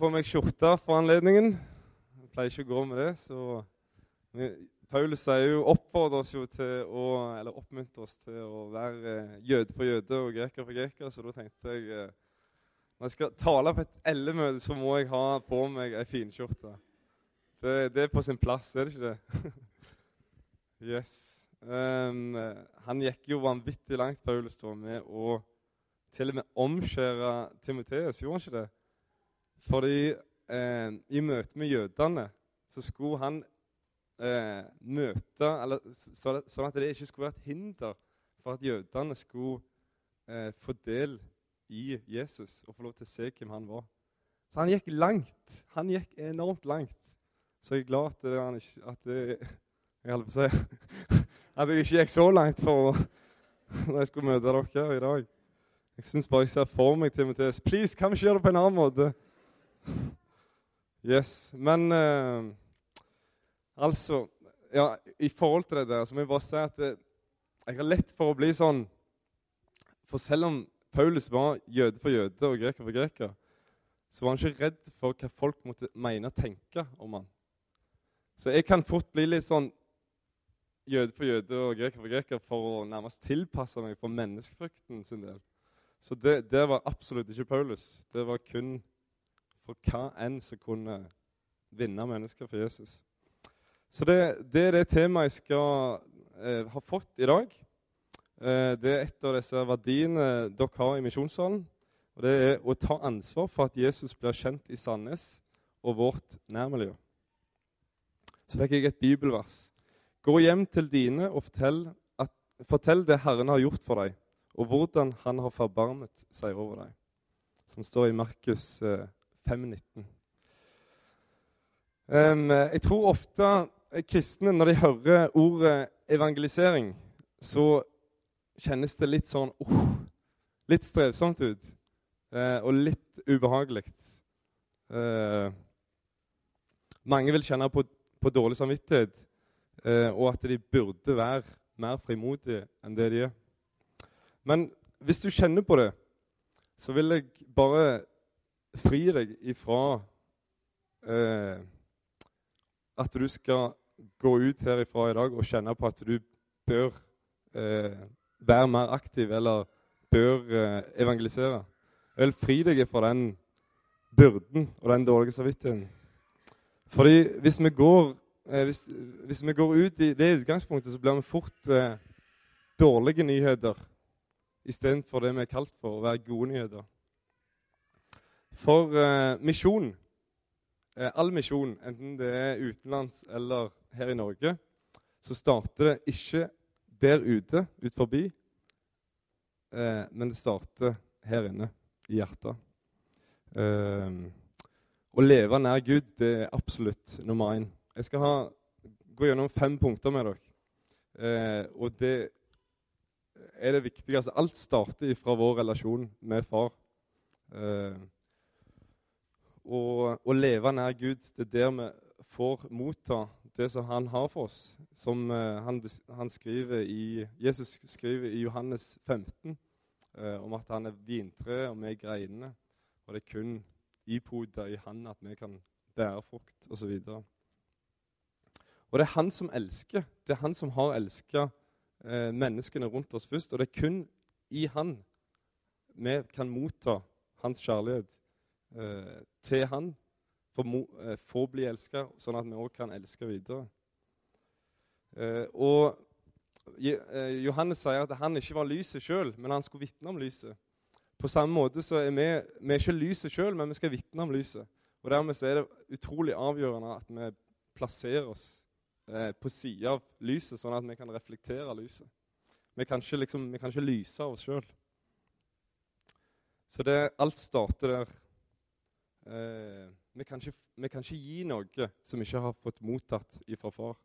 på meg skjorte for anledningen. Jeg pleier ikke å gå med det. så... Paulus jo oppfordrer oss jo til å, eller oppmuntrer oss til å være eh, jøde for jøde og greker for greker. Så da tenkte jeg eh, når jeg skal tale på et ellemøte, så må jeg ha på meg ei finskjorte. Det, det er på sin plass, er det ikke det? yes. Um, han gikk jo vanvittig langt, Paulus, da, med å til og med omskjære Timoteus. Gjorde han ikke det? Fordi eh, i møte med jødene så skulle han eh, møte eller, så Sånn at det ikke skulle være et hinder for at jødene skulle eh, få del i Jesus og få lov til å se hvem han var. Så han gikk langt. Han gikk enormt langt. Så jeg er glad at, det, ikke, at det, jeg holdt på å si, at jeg ikke gikk så langt for når jeg skulle møte dere i dag. Jeg syns bare jeg ser for meg Timoteus. Please, kan vi ikke gjøre det på en annen måte? Yes. Men eh, Altså, ja, I forhold til det der så må jeg bare si at det, jeg har lett for å bli sånn For selv om Paulus var jøde for jøde og greker for greker, så var han ikke redd for hva folk måtte mene og tenke om han. Så jeg kan fort bli litt sånn jøde for jøde og greker for greker for å nærmest tilpasse meg for menneskefrykten sin del. Så det, det var absolutt ikke Paulus. Det var kun for hva enn som kunne vinne mennesker for Jesus. Så det, det, er det temaet jeg skal eh, ha fått i dag. Eh, det er et av disse verdiene dere har i Misjonssalen. Og det er å ta ansvar for at Jesus blir kjent i Sandnes og vårt nærmiljø. Så fikk jeg et bibelvers. Gå hjem til dine og fortell, at, fortell det Herren har gjort for deg, og hvordan Han har forbarmet seg over deg. Som står i Markus eh, 5,19. Um, jeg tror ofte kristne, når de hører ordet evangelisering, så kjennes det litt sånn uh, Litt strevsomt ut. Uh, og litt ubehagelig. Uh, mange vil kjenne på, på dårlig samvittighet, eh, og at de burde være mer frimodige enn det de er. Men hvis du kjenner på det, så vil jeg bare fri deg ifra eh, at du skal gå ut herifra i dag og kjenne på at du bør eh, være mer aktiv eller bør eh, evangelisere. Jeg fri deg fra den byrden og den dårlige samvittigheten. Fordi hvis vi går, eh, hvis, hvis vi går ut i det utgangspunktet, så blir vi fort eh, dårlige nyheter istedenfor det vi er kalt for å være gode nyheter. For eh, misjon Eh, all misjon, enten det er utenlands eller her i Norge, så starter det ikke der ute, ut forbi, eh, men det starter her inne, i hjertet. Eh, å leve nær Gud det er absolutt nummer én. Jeg skal ha, gå gjennom fem punkter med dere. Eh, og det er det viktigste. Alt starter fra vår relasjon med far. Eh, og, å leve nær Gud. Det er der vi får motta det som han har for oss. Som uh, han, han skriver i, Jesus skriver i Johannes 15 uh, eh, om at han er vintreet, og vi er greinene. Og det er kun ipoda i han at vi kan bære frukt osv. Og, og det er han som elsker. Det er han som har elska eh, menneskene rundt oss først. Og det er kun i han vi kan motta hans kjærlighet eh, til Han for å eh, bli elska, sånn at vi òg kan elske videre. Eh, og eh, Johannes sier at han ikke var lyset sjøl, men han skulle vitne om lyset. På samme måte så er vi, vi er ikke lyset sjøl, men vi skal vitne om lyset. Og Dermed er det utrolig avgjørende at vi plasserer oss eh, på sida av lyset, sånn at vi kan reflektere lyset. Vi kan ikke, liksom, vi kan ikke lyse av oss sjøl. Så det, alt starter der. Eh, vi, kan ikke, vi, kan ikke, gi noe som vi ikke har fått mottatt ifra far.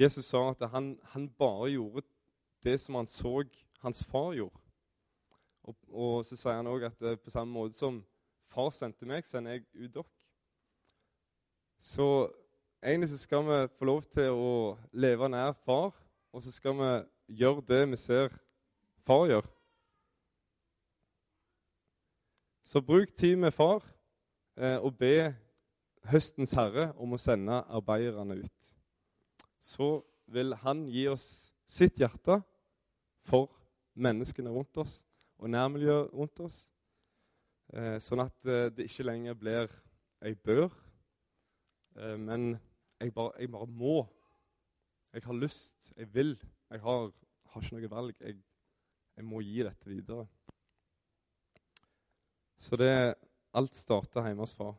Jesus sa at han, han, bare gjorde det som han så hans far gjorde. Og, og så sier han òg at det, på samme måte som far sendte meg, sender jeg ut dere. Så egentlig så skal vi få lov til å leve nær far, og så skal vi gjøre det vi ser far gjør. Så bruk tid med far. eh, og be høstens herre om å sende arbeiderne ut. Så vil han gi oss sitt hjerte for menneskene rundt oss og nærmiljøet rundt oss, eh, sånn at eh, det ikke lenger blir jeg bør, eh, men jeg bare, jeg bare, må. Jeg har lyst, jeg vil. Jeg har, har ikke noe valg. Jeg, jeg, må gi dette videre. Så det alt starter hjemme far.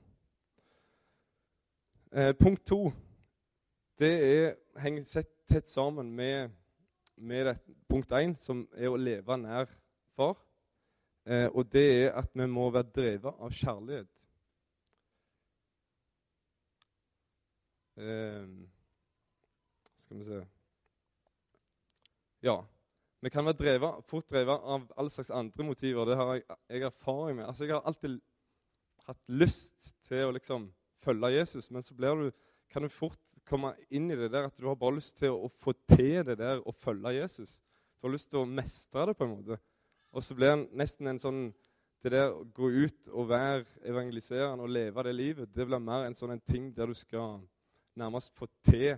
Eh, punkt to det er, henger tett sammen med, med det, punkt én, som er å leve nær far. Eh, og det er at vi må være drevet av kjærlighet. Eh, skal vi se Ja. Vi kan være drevet, fort drevet av alle slags andre motiver. Det har jeg, jeg erfaring med. Altså, Jeg har alltid hatt lyst til å liksom følge Jesus, men så du, kan du fort komme inn i det der at du har bare lyst til å, få til det der å følge Jesus. Du har lyst til å mestre det på en måte. Og så blir det nesten en sånn Det der å gå ut og være evangeliserende og leve det livet, det blir mer en sånn en ting der du skal nærmest få til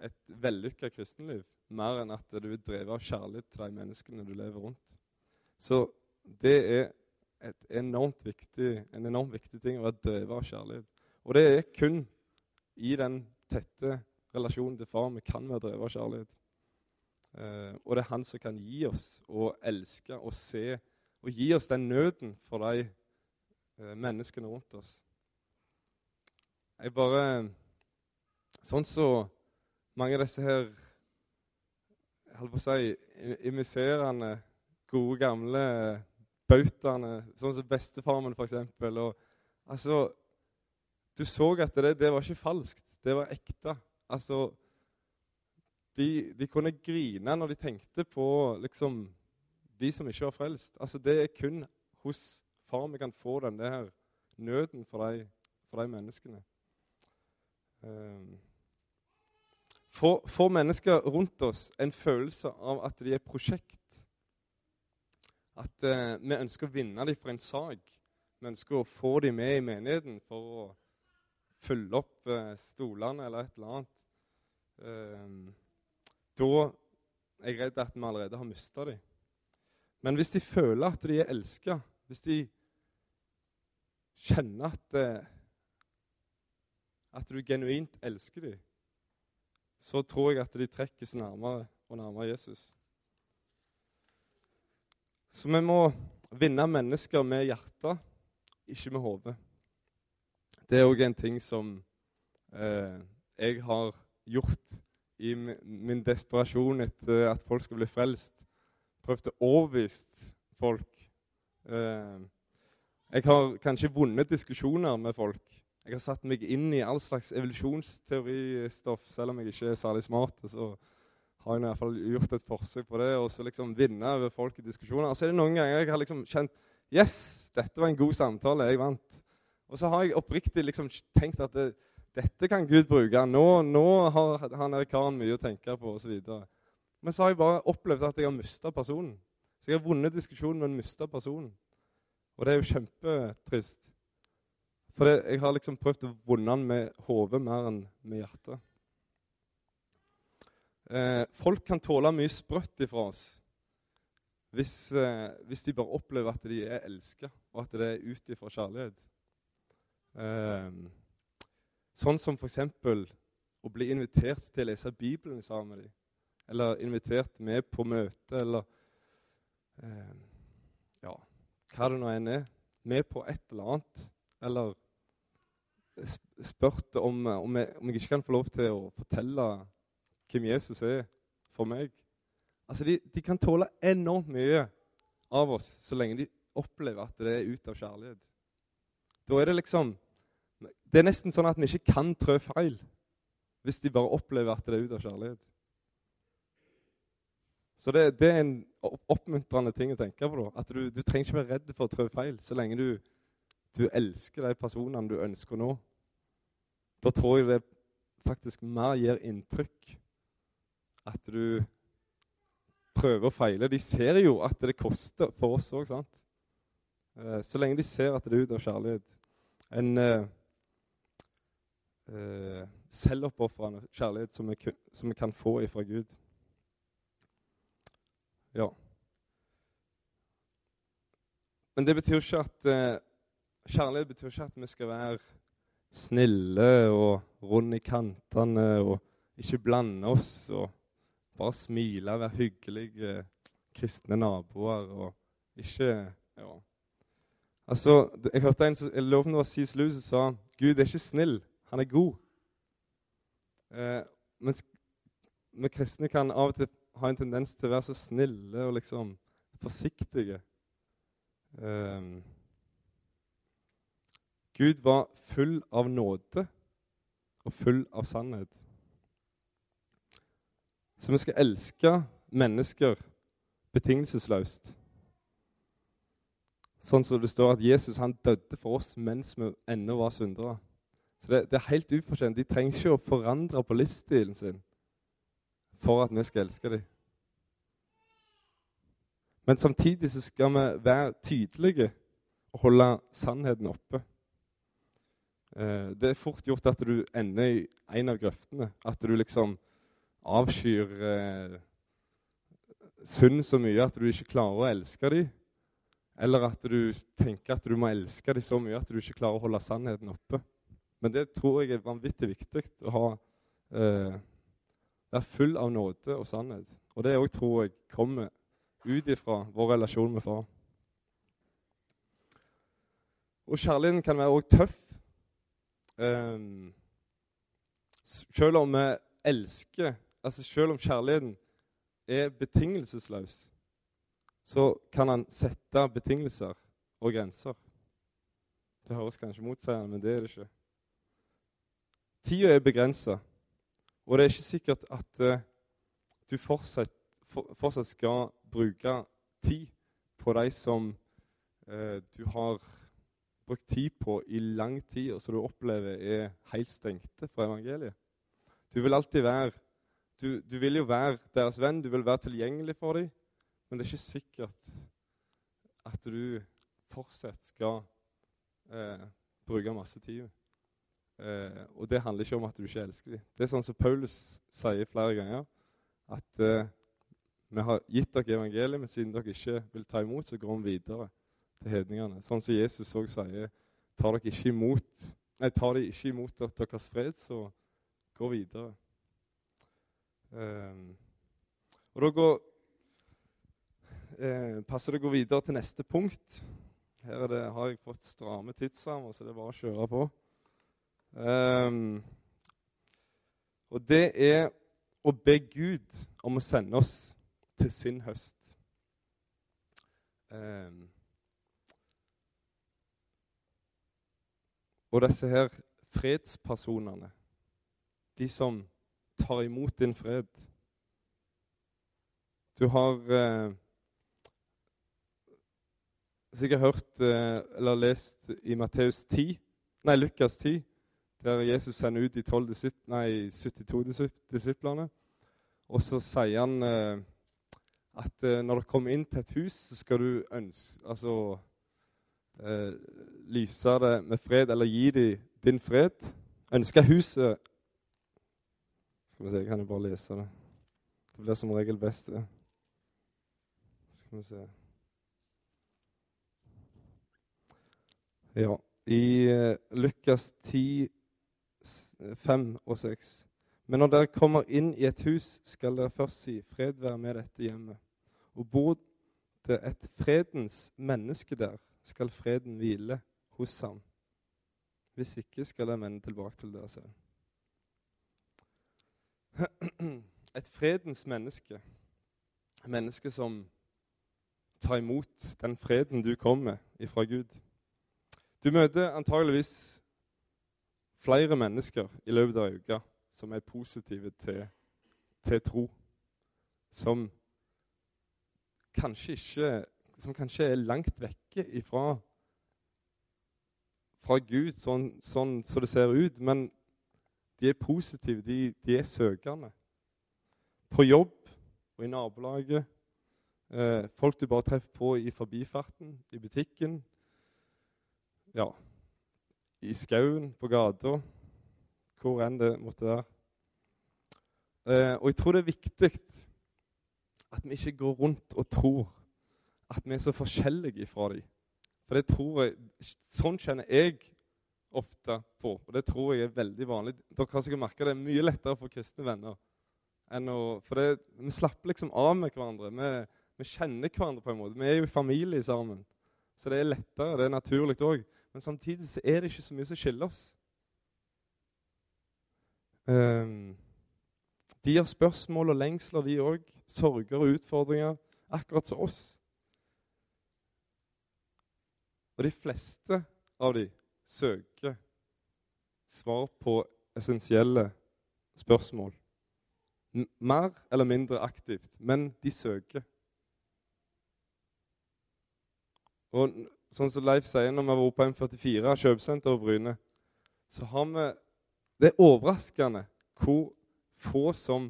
et vellykka kristenliv. Mer enn at du er drevet av kjærlighet til de menneskene du lever rundt. Så det er enormt viktig, en enormt viktig ting å være drevet av kjærlighet. Og det er kun i den tette relasjonen til far vi kan være drevet av kjærlighet. Eh, og det er han som kan gi oss å elske og se og gi oss den nøden for de eh, menneskene rundt oss. Jeg bare Sånn så mange av disse her holdt på å si, imiserende, gode, gamle bautaene, sånn som bestefarmen f.eks. Altså, du så at det, det var ikke falskt, det var ekte. Altså, de, de, kunne grine når de tenkte på liksom, de som ikke var frelst. Altså, det er kun hos far vi kan få den nøden for de, for de menneskene. Um, får, får mennesker rundt oss en følelse av at de er prosjekt? At uh, vi ønsker å vinne dem for en sak? Vi ønsker å få dem med i menigheten for å fylle opp uh, stolene eller et eller annet. Um, da er jeg redd at vi allerede har mista dem. Men hvis de føler at de er elska, hvis de kjenner at, eh, at du genuint elsker dem, så tror jeg at de trekkes nærmere og nærmere Jesus. Så vi må vinne mennesker med hjertet, ikke med hodet. Det er òg en ting som eh, jeg har gjort i min desperasjon etter at folk skal bli frelst, prøvd å overbevise folk. Eh, jeg har kanskje vunnet diskusjoner med folk. Jeg har satt meg inn i all slags evolusjonsteoristoff, selv om jeg ikke er særlig smart. så har jeg i hvert fall gjort et forsøk på det, og så liksom vinne over folk i diskusjoner. Og så er det noen ganger jeg har liksom kjent Yes, dette var en god samtale. Jeg vant. Og så har jeg oppriktig liksom tenkt at det, dette kan Gud bruke. Nå, nå har han her karen mye å tenke på osv. Men så har jeg bare opplevd at jeg har mista personen. Så jeg har vunnet diskusjonen, men mista personen. Og det er jo kjempetrist. For det, jeg har liksom prøvd å vunne den med hodet mer enn med hjertet. Eh, folk kan tåle mye sprøtt ifra oss hvis, eh, hvis, de bare opplever at de er elska, og at det er ut ifra kjærlighet. Eh, Sånn som f.eks. å bli invitert til å lese Bibelen sammen med dem. Eller invitert med på møte, eller eh, ja, hva det nå enn er. Med på et eller annet. Eller spurt om, om, jeg, om jeg ikke kan få lov til å fortelle hvem Jesus er for meg. Altså, de, de, kan tåle enormt mye av oss så lenge de opplever at det er ut av kjærlighet. Da er det liksom det er nesten sånn at vi ikke kan trø feil hvis de bare opplever at det er ut av kjærlighet. Så det, det, er en oppmuntrende ting å tenke på. da, At du, du trenger ikke være redd for å trø feil så lenge du, du elsker de personene du ønsker nå. Da tror jeg det faktisk mer gir inntrykk at du prøver å feile. De ser jo at det koster for oss òg, sant? Eh, så lenge de ser at det er ut av kjærlighet. En eh, eh, selvoppofrende kjærlighet som vi, som vi, kan få ifra Gud. Ja. Men det betyr ikke at eh, Kjærlighet betyr ikke at vi skal være snille og runde i kantene og ikke blande oss og bare smile, være hyggelige kristne naboer og ikke Ja. Altså, Jeg hørte en jeg lurer på om det var som sa Gud er ikke snill, han er god. Eh, mens vi kristne kan av og til ha en tendens til å være så snille og liksom forsiktige. Eh, Gud var full av nåde og full av sannhet. Så vi skal elske mennesker betingelsesløst. Sånn som det står at Jesus han døde for oss mens vi ennå var syndere. Så det, det, er helt ufortjent. De trenger ikke å forandre på livsstilen sin for at vi skal elske dem. Men samtidig så skal vi være tydelige og holde sannheten oppe. Eh, det er fort gjort at du ender i en av grøftene. At du liksom avskyr eh, synd så mye at du ikke klarer å elske dem. Eller at du tenker at du må elske dem så mye at du ikke klarer å holde sannheten oppe. Men det tror jeg er vanvittig viktig å ha eh, være full av nåde og sannhet. Og det òg tror jeg kommer ut ifra vår relasjon med far. Og kjærligheten kan være òg tøff. Um, selv om vi elsker altså Selv om kjærligheten er betingelsesløs, så kan han sette betingelser og grenser. Det høres kanskje motsigende, men det er det ikke. Tida er begrensa, og det er ikke sikkert at uh, du fortsatt, for, fortsatt, skal bruke tid på de som uh, du har brukt tid på i lang tid, og som du opplever er helt stengte for evangeliet. Du vil alltid være du, du, vil jo være deres venn, du vil være tilgjengelig for dem, men det er ikke sikkert at du fortsatt skal eh, bruke masse tid. Eh, og det handler ikke om at du ikke elsker dem. Det er sånn som Paulus sier flere ganger, at eh, vi har gitt dere evangeliet, men siden dere ikke vil ta imot, så går vi videre til hedningene. Sånn som Jesus òg sier, tar dere ikke imot, nei, tar de ikke imot deres fred, så gå videre. Um, og da går, eh, passer det å gå videre til neste punkt. Her det, har jeg fått stramme tidsrammer, så det er bare å kjøre på. Um, og det er å be Gud om å sende oss til sin høst. Um, og disse her fredspersonene, de som tar imot din fred. Du har eh, sikkert hørt eh, eller lest i Matteus 10, nei, Lukas 10, der Jesus sender ut de 12 disip, nei, 72 disiplene. Og så sier han eh, at eh, når du kommer inn til et hus, så skal du ønske Altså eh, lyse det med fred, eller gi dem din fred. Ønske huset skal vi se, jeg kan jo bare lese det. Det blir som regel best, det. Skal vi se Ja. I eh, Lukas 10, 5 og 6. Men når dere kommer inn i et hus, skal dere først si 'Fred være med dette hjemmet'. Og bor det et fredens menneske der, skal freden hvile hos ham. Hvis ikke skal dere vende tilbake til dere selv. et fredens menneske. Et menneske som tar imot den freden du kommer med fra Gud. Du møter antageligvis flere mennesker i løpet av uka som er positive til, til tro. Som kanskje ikke Som kanskje er langt vekke ifra fra Gud, sånn, sånn så det ser ut. Men de er positive, de, de er søkende. På jobb og i nabolaget. Eh, folk du bare treffer på i forbifarten, i butikken. Ja. i skauen, på gata, hvor enn det måtte være. Eh, og jeg tror det er viktig at vi ikke går rundt og tror at vi er så forskjellige fra dem. For det tror jeg, Sånn kjenner jeg ofte på, og det tror jeg er veldig vanlig. Dere har sikkert merka det er mye lettere for kristne venner. enn å, For det, vi slapper liksom av med hverandre. Vi, vi, kjenner hverandre på en måte. Vi er jo familie sammen. Så det er lettere. Det er naturlig òg. Men samtidig så er det ikke så mye som skiller oss. Um, de har spørsmål og lengsler, de òg. Sorger og utfordringer. Akkurat som oss. Og de fleste av de søker svar på essensielle spørsmål. Mer eller mindre aktivt, men de søker. Og sånn som Leif sier når vi var på M44, kjøpesenter på Bryne, så har vi Det er overraskende hvor få som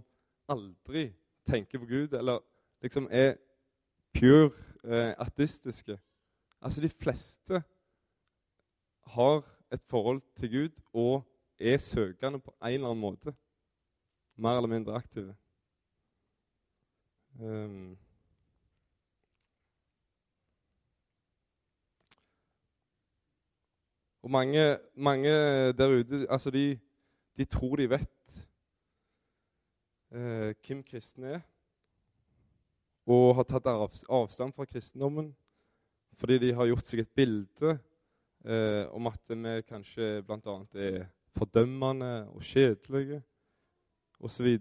aldri tenker på Gud, eller liksom er pure eh, ateistiske. Altså, de fleste har et forhold til Gud og er søkende på en eller annen måte. Mer eller mindre aktive. Um, Og mange, mange der ute altså de, de, tror de vet uh, hvem kristne er, og har tatt avstand fra kristendommen fordi de har gjort seg et bilde eh, om at vi kanskje bl.a. er fordømmende og kjedelige osv.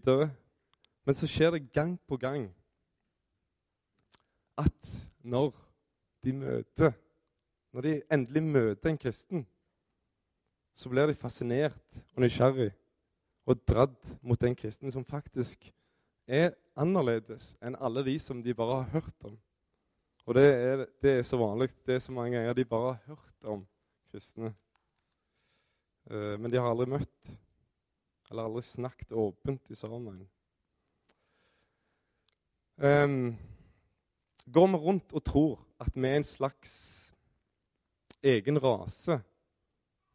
Men så skjer det gang på gang at når de møter når de endelig møter en kristen, så blir de fascinert og nysgjerrig og dratt mot den kristen som faktisk er annerledes enn alle de som de bare har hørt om. Og det er, det er så vanlig. Det er så mange ganger de bare har hørt om kristne. Uh, men de har aldri møtt eller aldri snakket åpent i sammen. Um, går vi rundt og tror at vi er en slags egen rase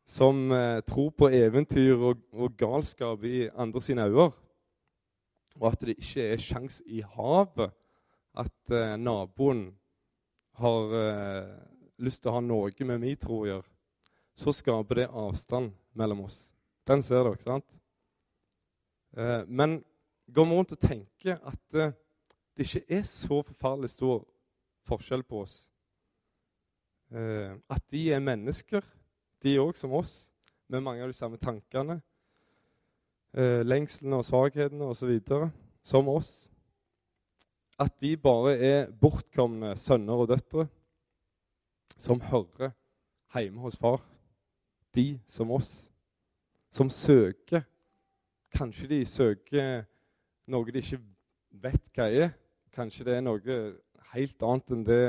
som uh, tror på eventyr og, og, galskap i andre sine øyne. Og at det ikke er sjans i havet at uh, naboen har eh, lyst til å ha noe med min tro å gjøre. Så skaper det avstand mellom oss. Den ser dere, sant? Eh, men går vi rundt og tenker at eh, det ikke er så forferdelig stor forskjell på oss Eh, at de er mennesker, de òg som oss, med mange av de samme tankene. Eh, lengslene og svakhetene osv. som oss. At de bare er bortkomne sønner og døtre som hører hjemme hos far. De som oss. Som søker. Kanskje de søker noe de ikke vet hva er. Kanskje det er noe helt annet enn det,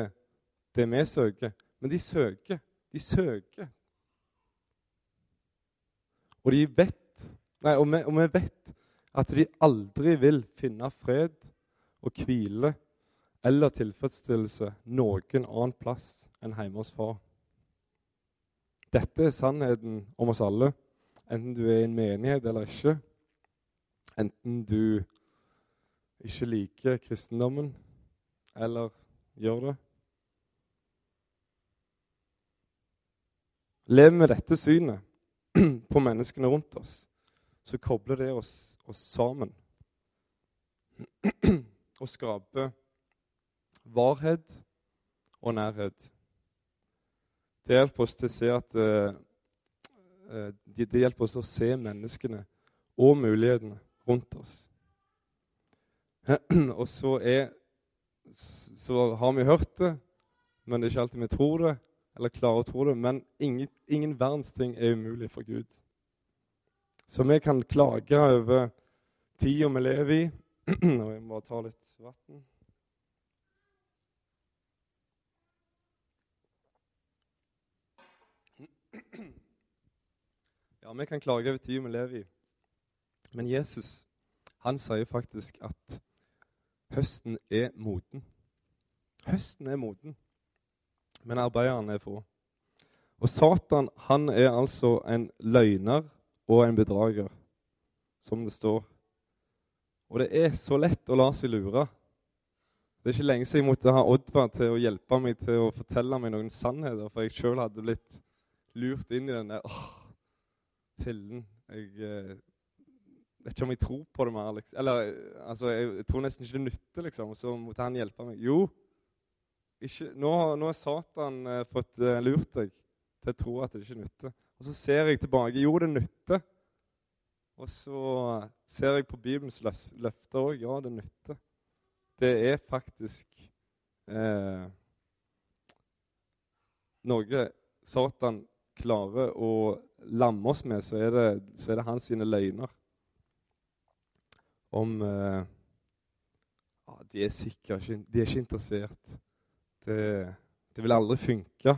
det vi søker. Men de søker. De søker. Og de vet nei, og vi, og vi vet at de aldri vil finne fred og hvile eller tilfredsstillelse noen annen plass enn hjemme hos far. Dette er sannheten om oss alle, enten du er i en menighet eller ikke. Enten du ikke liker kristendommen eller gjør det. Lever vi dette synet på menneskene rundt oss, så kobler det oss, oss sammen. Og skape varhet og nærhet. Det hjelper oss til å se at uh, det, det hjelper oss å se menneskene og mulighetene rundt oss. og så er Så har vi hørt det, men det er ikke alltid vi tror det eller klarer å tro det, men ingen, ingen verdens ting er umulig for Gud. Så vi kan klage over tida vi lever i. Og jeg må bare ta litt vann. Ja, vi kan klage over tida vi lever i. Men Jesus han sier faktisk at høsten er moden. Høsten er moden men arbeiderne er få. Og Satan han er altså en løgner og en bedrager, som det står. Og det er så lett å la seg lure. Det er ikke lenge siden jeg måtte ha Oddvar til å hjelpe meg til å fortelle meg noen sannheter, for jeg sjøl hadde blitt lurt inn i den der åh, pillen. Jeg eh, vet ikke om jeg tror på det mer. Liksom. Eller altså, jeg, jeg, tror nesten ikke det nytter, liksom. Så måtte han hjelpe meg. Jo, ikke, nå, nå har Satan eh, fått eh, lurt deg til å tro at det ikke nytter. Og så ser jeg tilbake. Jo, det nytter. Og så ser jeg på Bibelens løfter òg. Ja, det nytter. Det er faktisk eh, noe Satan klarer å lamme oss med, så er det, så er det hans sine løgner. Om eh, ja, De er ikke, de er ikke interessert. Det, det vil aldri funke.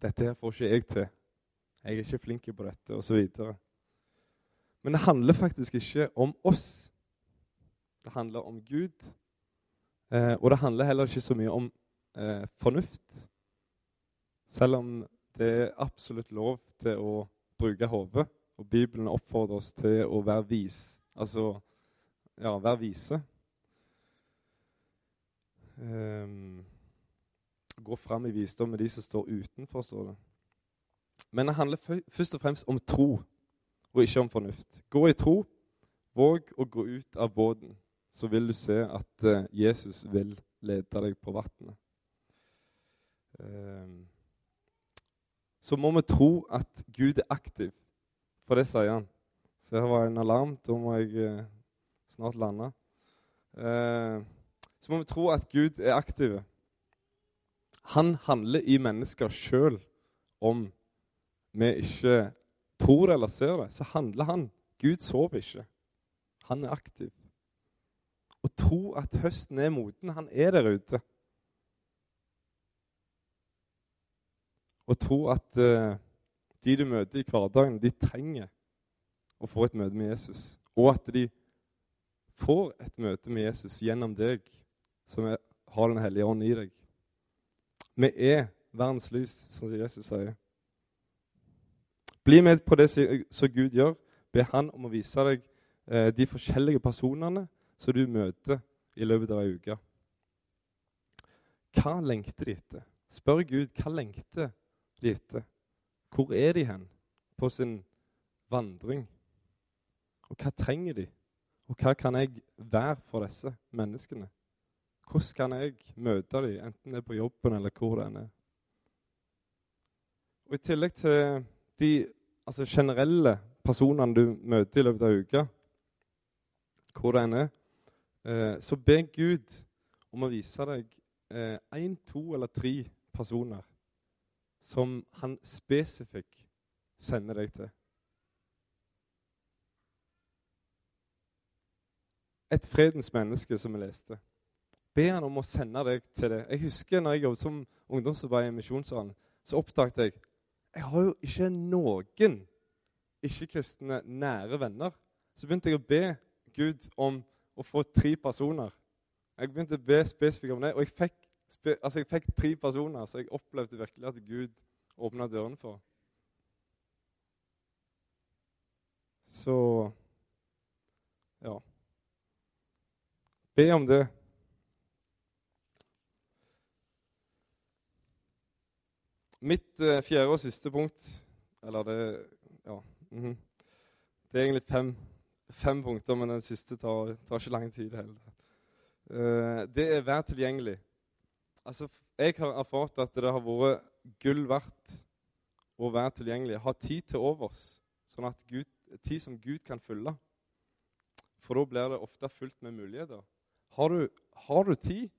Dette her får ikke jeg til. Jeg er ikke flink på dette, osv. Men det handler faktisk ikke om oss. Det handler om Gud. Eh, og det handler heller ikke så mye om eh, fornuft. Selv om det er absolutt lov til å bruke hodet. Og Bibelen oppfordrer oss til å være vis. Altså ja, være vise. Um, gå fram i visdom med de som står utenfor, står det. Men det handler først og fremst om tro, og ikke om fornuft. Gå i tro. Våg å gå ut av båten, så vil du se at uh, Jesus vil lede deg på vannet. Um, så må vi tro at Gud er aktiv, for det sier han. Så her var en alarm. Da må jeg uh, snart lande. Uh, så må vi tro at Gud er aktiv. Han handler i mennesker sjøl om vi ikke tror det eller ser det. Så handler han. Gud sover ikke. Han er aktiv. Å tro at høsten er moden. Han er der ute. Å tro at uh, de du møter i hverdagen, de trenger å få et møte med Jesus. Og at de får et møte med Jesus gjennom deg, som er, har Den hellige ånd i deg. Vi er verdens lys, som Jesus sier. Bli med på det som Gud gjør. Be Han om å vise deg eh, de forskjellige personene som du møter i løpet av ei uke. Hva lengter de etter? Spør Gud hva lengter de etter. Hvor er de hen på sin vandring? Og hva trenger de? Og hva kan jeg være for disse menneskene? Hvordan kan jeg møte dem, enten det er på jobben eller hvor det er? Og I tillegg til de altså, generelle personene du møter i løpet av uka, hvor det enn er, eh, så be Gud om å vise deg én, eh, to eller tre personer som han spesifikt sender deg til. Et fredens menneske, som vi leste. Be han om å sende deg til det. Jeg husker når jeg jobbet som ungdomsarbeider i Misjonssalen, så oppdaget jeg jeg har jo ikke noen ikke-kristne nære venner. Så begynte jeg å be Gud om å få tre personer. Jeg begynte å be spesifikt om det, og jeg fikk, altså jeg fikk tre personer så jeg opplevde virkelig at Gud åpna dørene for. Så ja. Be om det. Mitt uh, fjerde og siste punkt Eller det Ja. Mm -hmm. Det er egentlig fem, fem, punkter, men den siste tar, tar ikke lang tid heller. Uh, det er vær tilgjengelig. Altså, jeg har erfart at det har vært gull verdt å være tilgjengelig. Ha tid til overs, sånn at Gud, tid som Gud kan fylle. For da blir det ofte fullt med muligheter. Har du, har du tid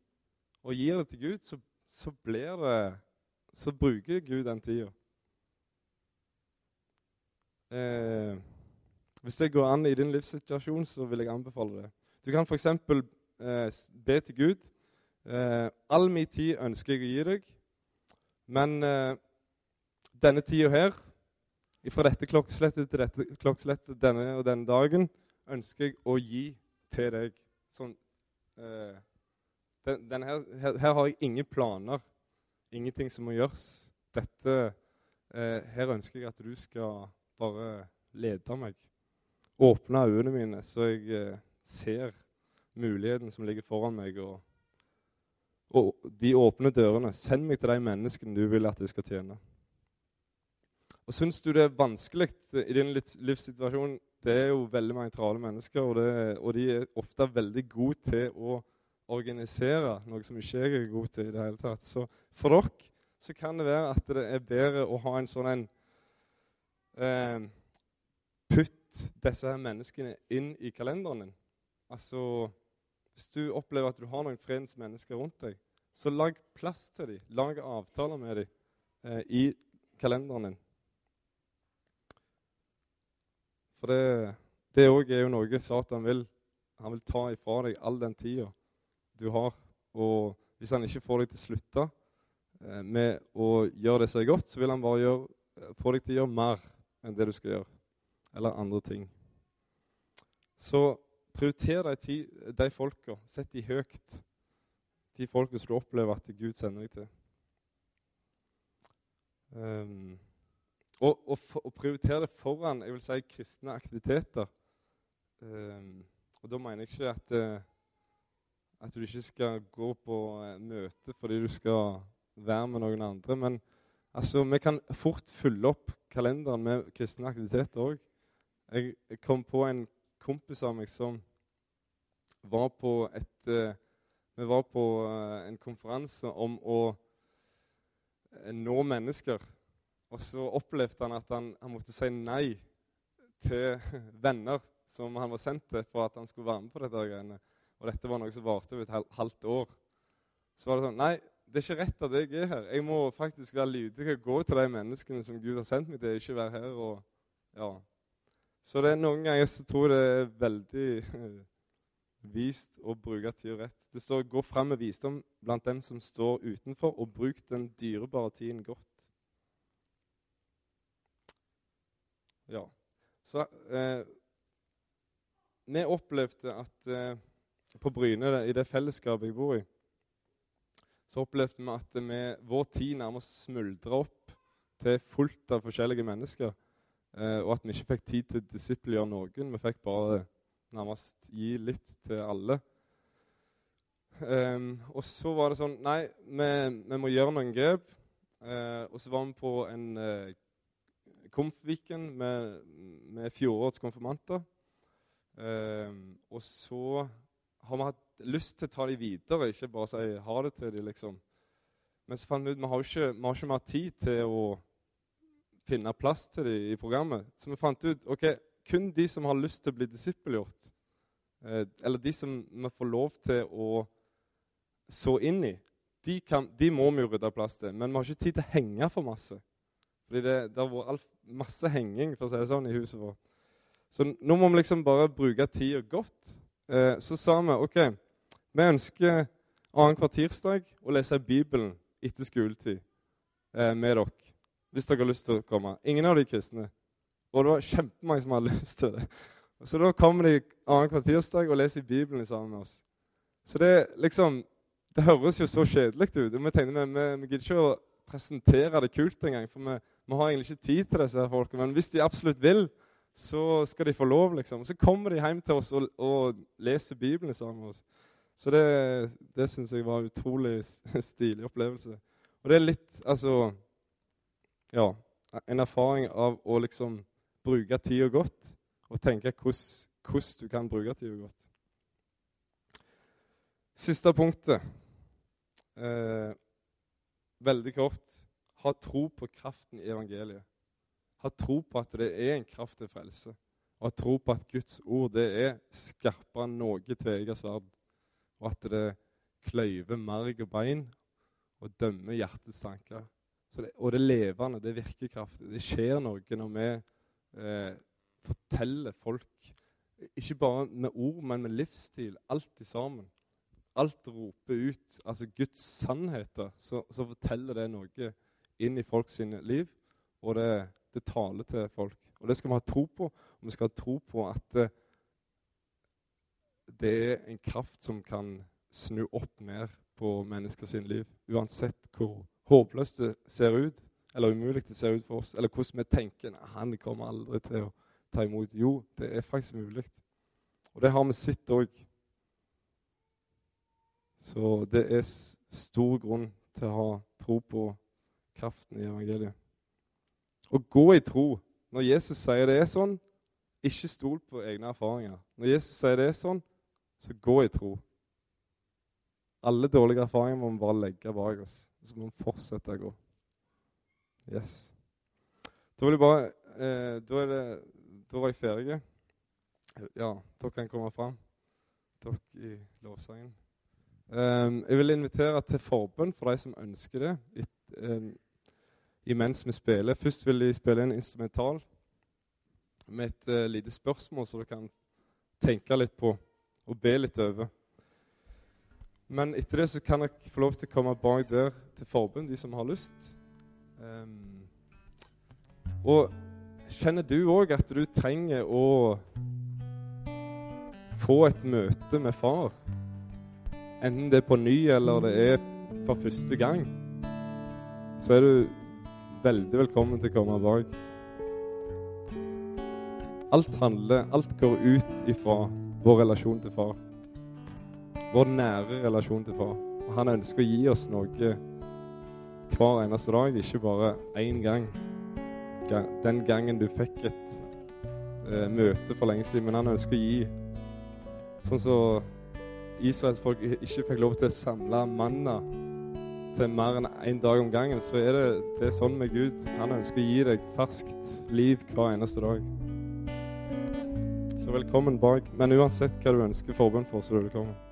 og gir det til Gud, så, så blir det så bruker Gud den tida. Eh, hvis det går an i din livssituasjon, så vil jeg anbefale det. Du kan f.eks. Eh, be til Gud. Eh, all min tid ønsker jeg å gi deg, men eh, denne tida her, fra dette klokkeslettet til dette klokkeslettet denne og denne dagen, ønsker jeg å gi til deg. Sånn, eh, den, her, her, her har jeg ingen planer ingenting som må gjøres. dette eh, Her ønsker jeg at du skal bare lede meg. Åpne øynene mine, så jeg eh, ser muligheten som ligger foran meg. Og, og, de åpne dørene. Send meg til de menneskene du vil at jeg skal tjene. Og Syns du det er vanskelig i din livssituasjon Det er jo veldig mange travle mennesker, og, det, og de er ofte veldig gode til å organisere, noe som ikke jeg er god til i det hele tatt. Så for dere så kan det være at det er bedre å ha en sånn en eh, Putt disse her menneskene inn i kalenderen din. Altså, Hvis du opplever at du har noen fredens mennesker rundt deg, så lag plass til dem. Lag avtaler med dem eh, i kalenderen din. For det òg er jo noe Satan vil. Han vil ta ifra deg all den tida du har. Og hvis han ikke får deg til å slutte eh, med å gjøre det som er godt, så vil han bare gjøre, eh, få deg til å gjøre mer enn det du skal gjøre. Eller andre ting. Så prioriter de, de folka. Sett de høyt. De folka som du opplever at Gud sender deg til. Um, og, og, og prioritere det foran jeg vil si, kristne aktiviteter. Um, og da mener jeg ikke at, uh, at du ikke skal gå på uh, møte fordi du skal være med noen andre. Men altså, vi kan fort fylle opp kalenderen med kristne aktiviteter òg. Jeg, kom på en kompis av meg som var på et uh, Vi var på en konferanse om å nå mennesker. Og så opplevde han at han, han, måtte si nei til venner som han var sendt til for at han skulle være med på dette greiene. Og dette var noe som varte over et halvt år. Så var det sånn Nei, det er ikke rett at jeg er her. Jeg må faktisk være lydig og gå til de menneskene som Gud har sendt meg til. Ikke være her og Ja. Så det er noen ganger så tror jeg det er veldig vist å bruke tida rett. Det står 'gå fram med visdom blant dem som står utenfor', og bruk den dyrebare tiden godt. Ja. Så eh, vi opplevde at eh, på Bryne, i det fellesskapet jeg bor i, så opplevde vi at vi, vår tid nærmest smuldra opp til fullt av forskjellige mennesker. Eh, og at vi ikke fikk tid til å disippelgjøre noen. Vi fikk bare nærmest gi litt til alle. Um, og så var det sånn Nei, vi, vi må gjøre noen grep. Uh, og så var vi på en uh, Komfviken med, med fjorårets konfirmanter. Eh, og så har vi hatt lyst til å ta dem videre, ikke bare si ha det til dem, liksom. Men så fant vi ut vi har ikke, vi har ikke mer tid til å finne plass til dem i programmet. Så vi fant ut ok, kun de som har lyst til å bli disippelgjort, eh, eller de som vi får lov til å så inn i, de, kan, de må vi jo rydde plass til. Men vi har ikke tid til å henge for masse. Fordi det, det har vært masse henging for å si det sånn, i huset vårt. Så nå må vi liksom bare bruke tida godt. Eh, så sa vi OK, vi ønsker annenhver tirsdag å lese Bibelen etter skoletid eh, med dere. Hvis dere har lyst til å komme. Ingen av de kristne. Og det var kjempemange som hadde lyst til det. Så da kommer de annenhver tirsdag og leser Bibelen sammen med oss. Så det liksom, det høres jo så kjedelig ut. Vi tenker, vi, vi, vi gidder ikke å presentere det kult engang. For vi, vi har egentlig ikke tid til disse folkene. Men hvis de absolutt vil, så skal de få lov. liksom. Så kommer de hjem til oss og, og leser Bibelen sammen med oss. Så det, det syns jeg var en utrolig stilig opplevelse. Og det er litt altså Ja, en erfaring av å liksom bruke tida godt og tenke hvordan du kan bruke tida godt. Siste punktet. Eh, veldig kort ha tro på kraften i evangeliet. Ha tro på at det er en kraft til frelse. Og ha tro på at Guds ord det er skarpere enn noe tveegget sverd. Og at det kløyver marg og bein og dømmer hjertets tanker. Det, og det levende, det virker kraftig. Det skjer noe når vi eh, forteller folk Ikke bare med ord, men med livsstil. Alt sammen. Alt roper ut altså Guds sannheter. Så, så forteller det noe inn i folks liv, og det, det, taler til folk. Og Det skal vi ha tro på, og vi skal ha tro på at det, det er en kraft som kan snu opp ned på menneskers liv. Uansett hvor håpløst det ser ut, eller umulig det ser ut for oss, eller hvordan vi tenker nei, han kommer aldri til å ta imot. Jo, det er faktisk mulig. Og det har vi sett òg. Så det er stor grunn til å ha tro på kraften i evangeliet. Å gå i tro Når Jesus sier det er sånn, ikke stol på egne erfaringer. Når Jesus sier det er sånn, så gå i tro. Alle dårlige erfaringer må vi bare legge bak oss. Så må vi fortsette å gå. Yes. Da vil jeg bare eh, da, det, da, var jeg ferdig. Ja, dere kan komme fram, dere i lovsangen. Um, jeg vil invitere til forbønn for de som ønsker det, et, um, imens vi spiller. Først vil de spille en instrumental med et uh, lite spørsmål som du kan tenke litt på og be litt over. Men etter det så kan dere få lov til å komme bak der til forbund, de som har lyst. Um, og kjenner du òg at du trenger å få et møte med far? enten det er på ny eller det er for første gang, så er du veldig velkommen til å komme bak. Alt handler, alt går ut ifra vår relasjon til far. Vår nære relasjon til far. Og han ønsker å gi oss noe hver eneste dag, ikke bare én gang. Den gangen du fikk et eh, møte for lenge siden. Men han ønsker å gi sånn som så Israels folk ikke fikk lov til å samle manna til mer enn én en dag om gangen, så er det, det er sånn med Gud. Han ønsker å gi deg ferskt liv hver eneste dag. Så velkommen bak. Men uansett hva du ønsker forbønn for, så er du velkommen.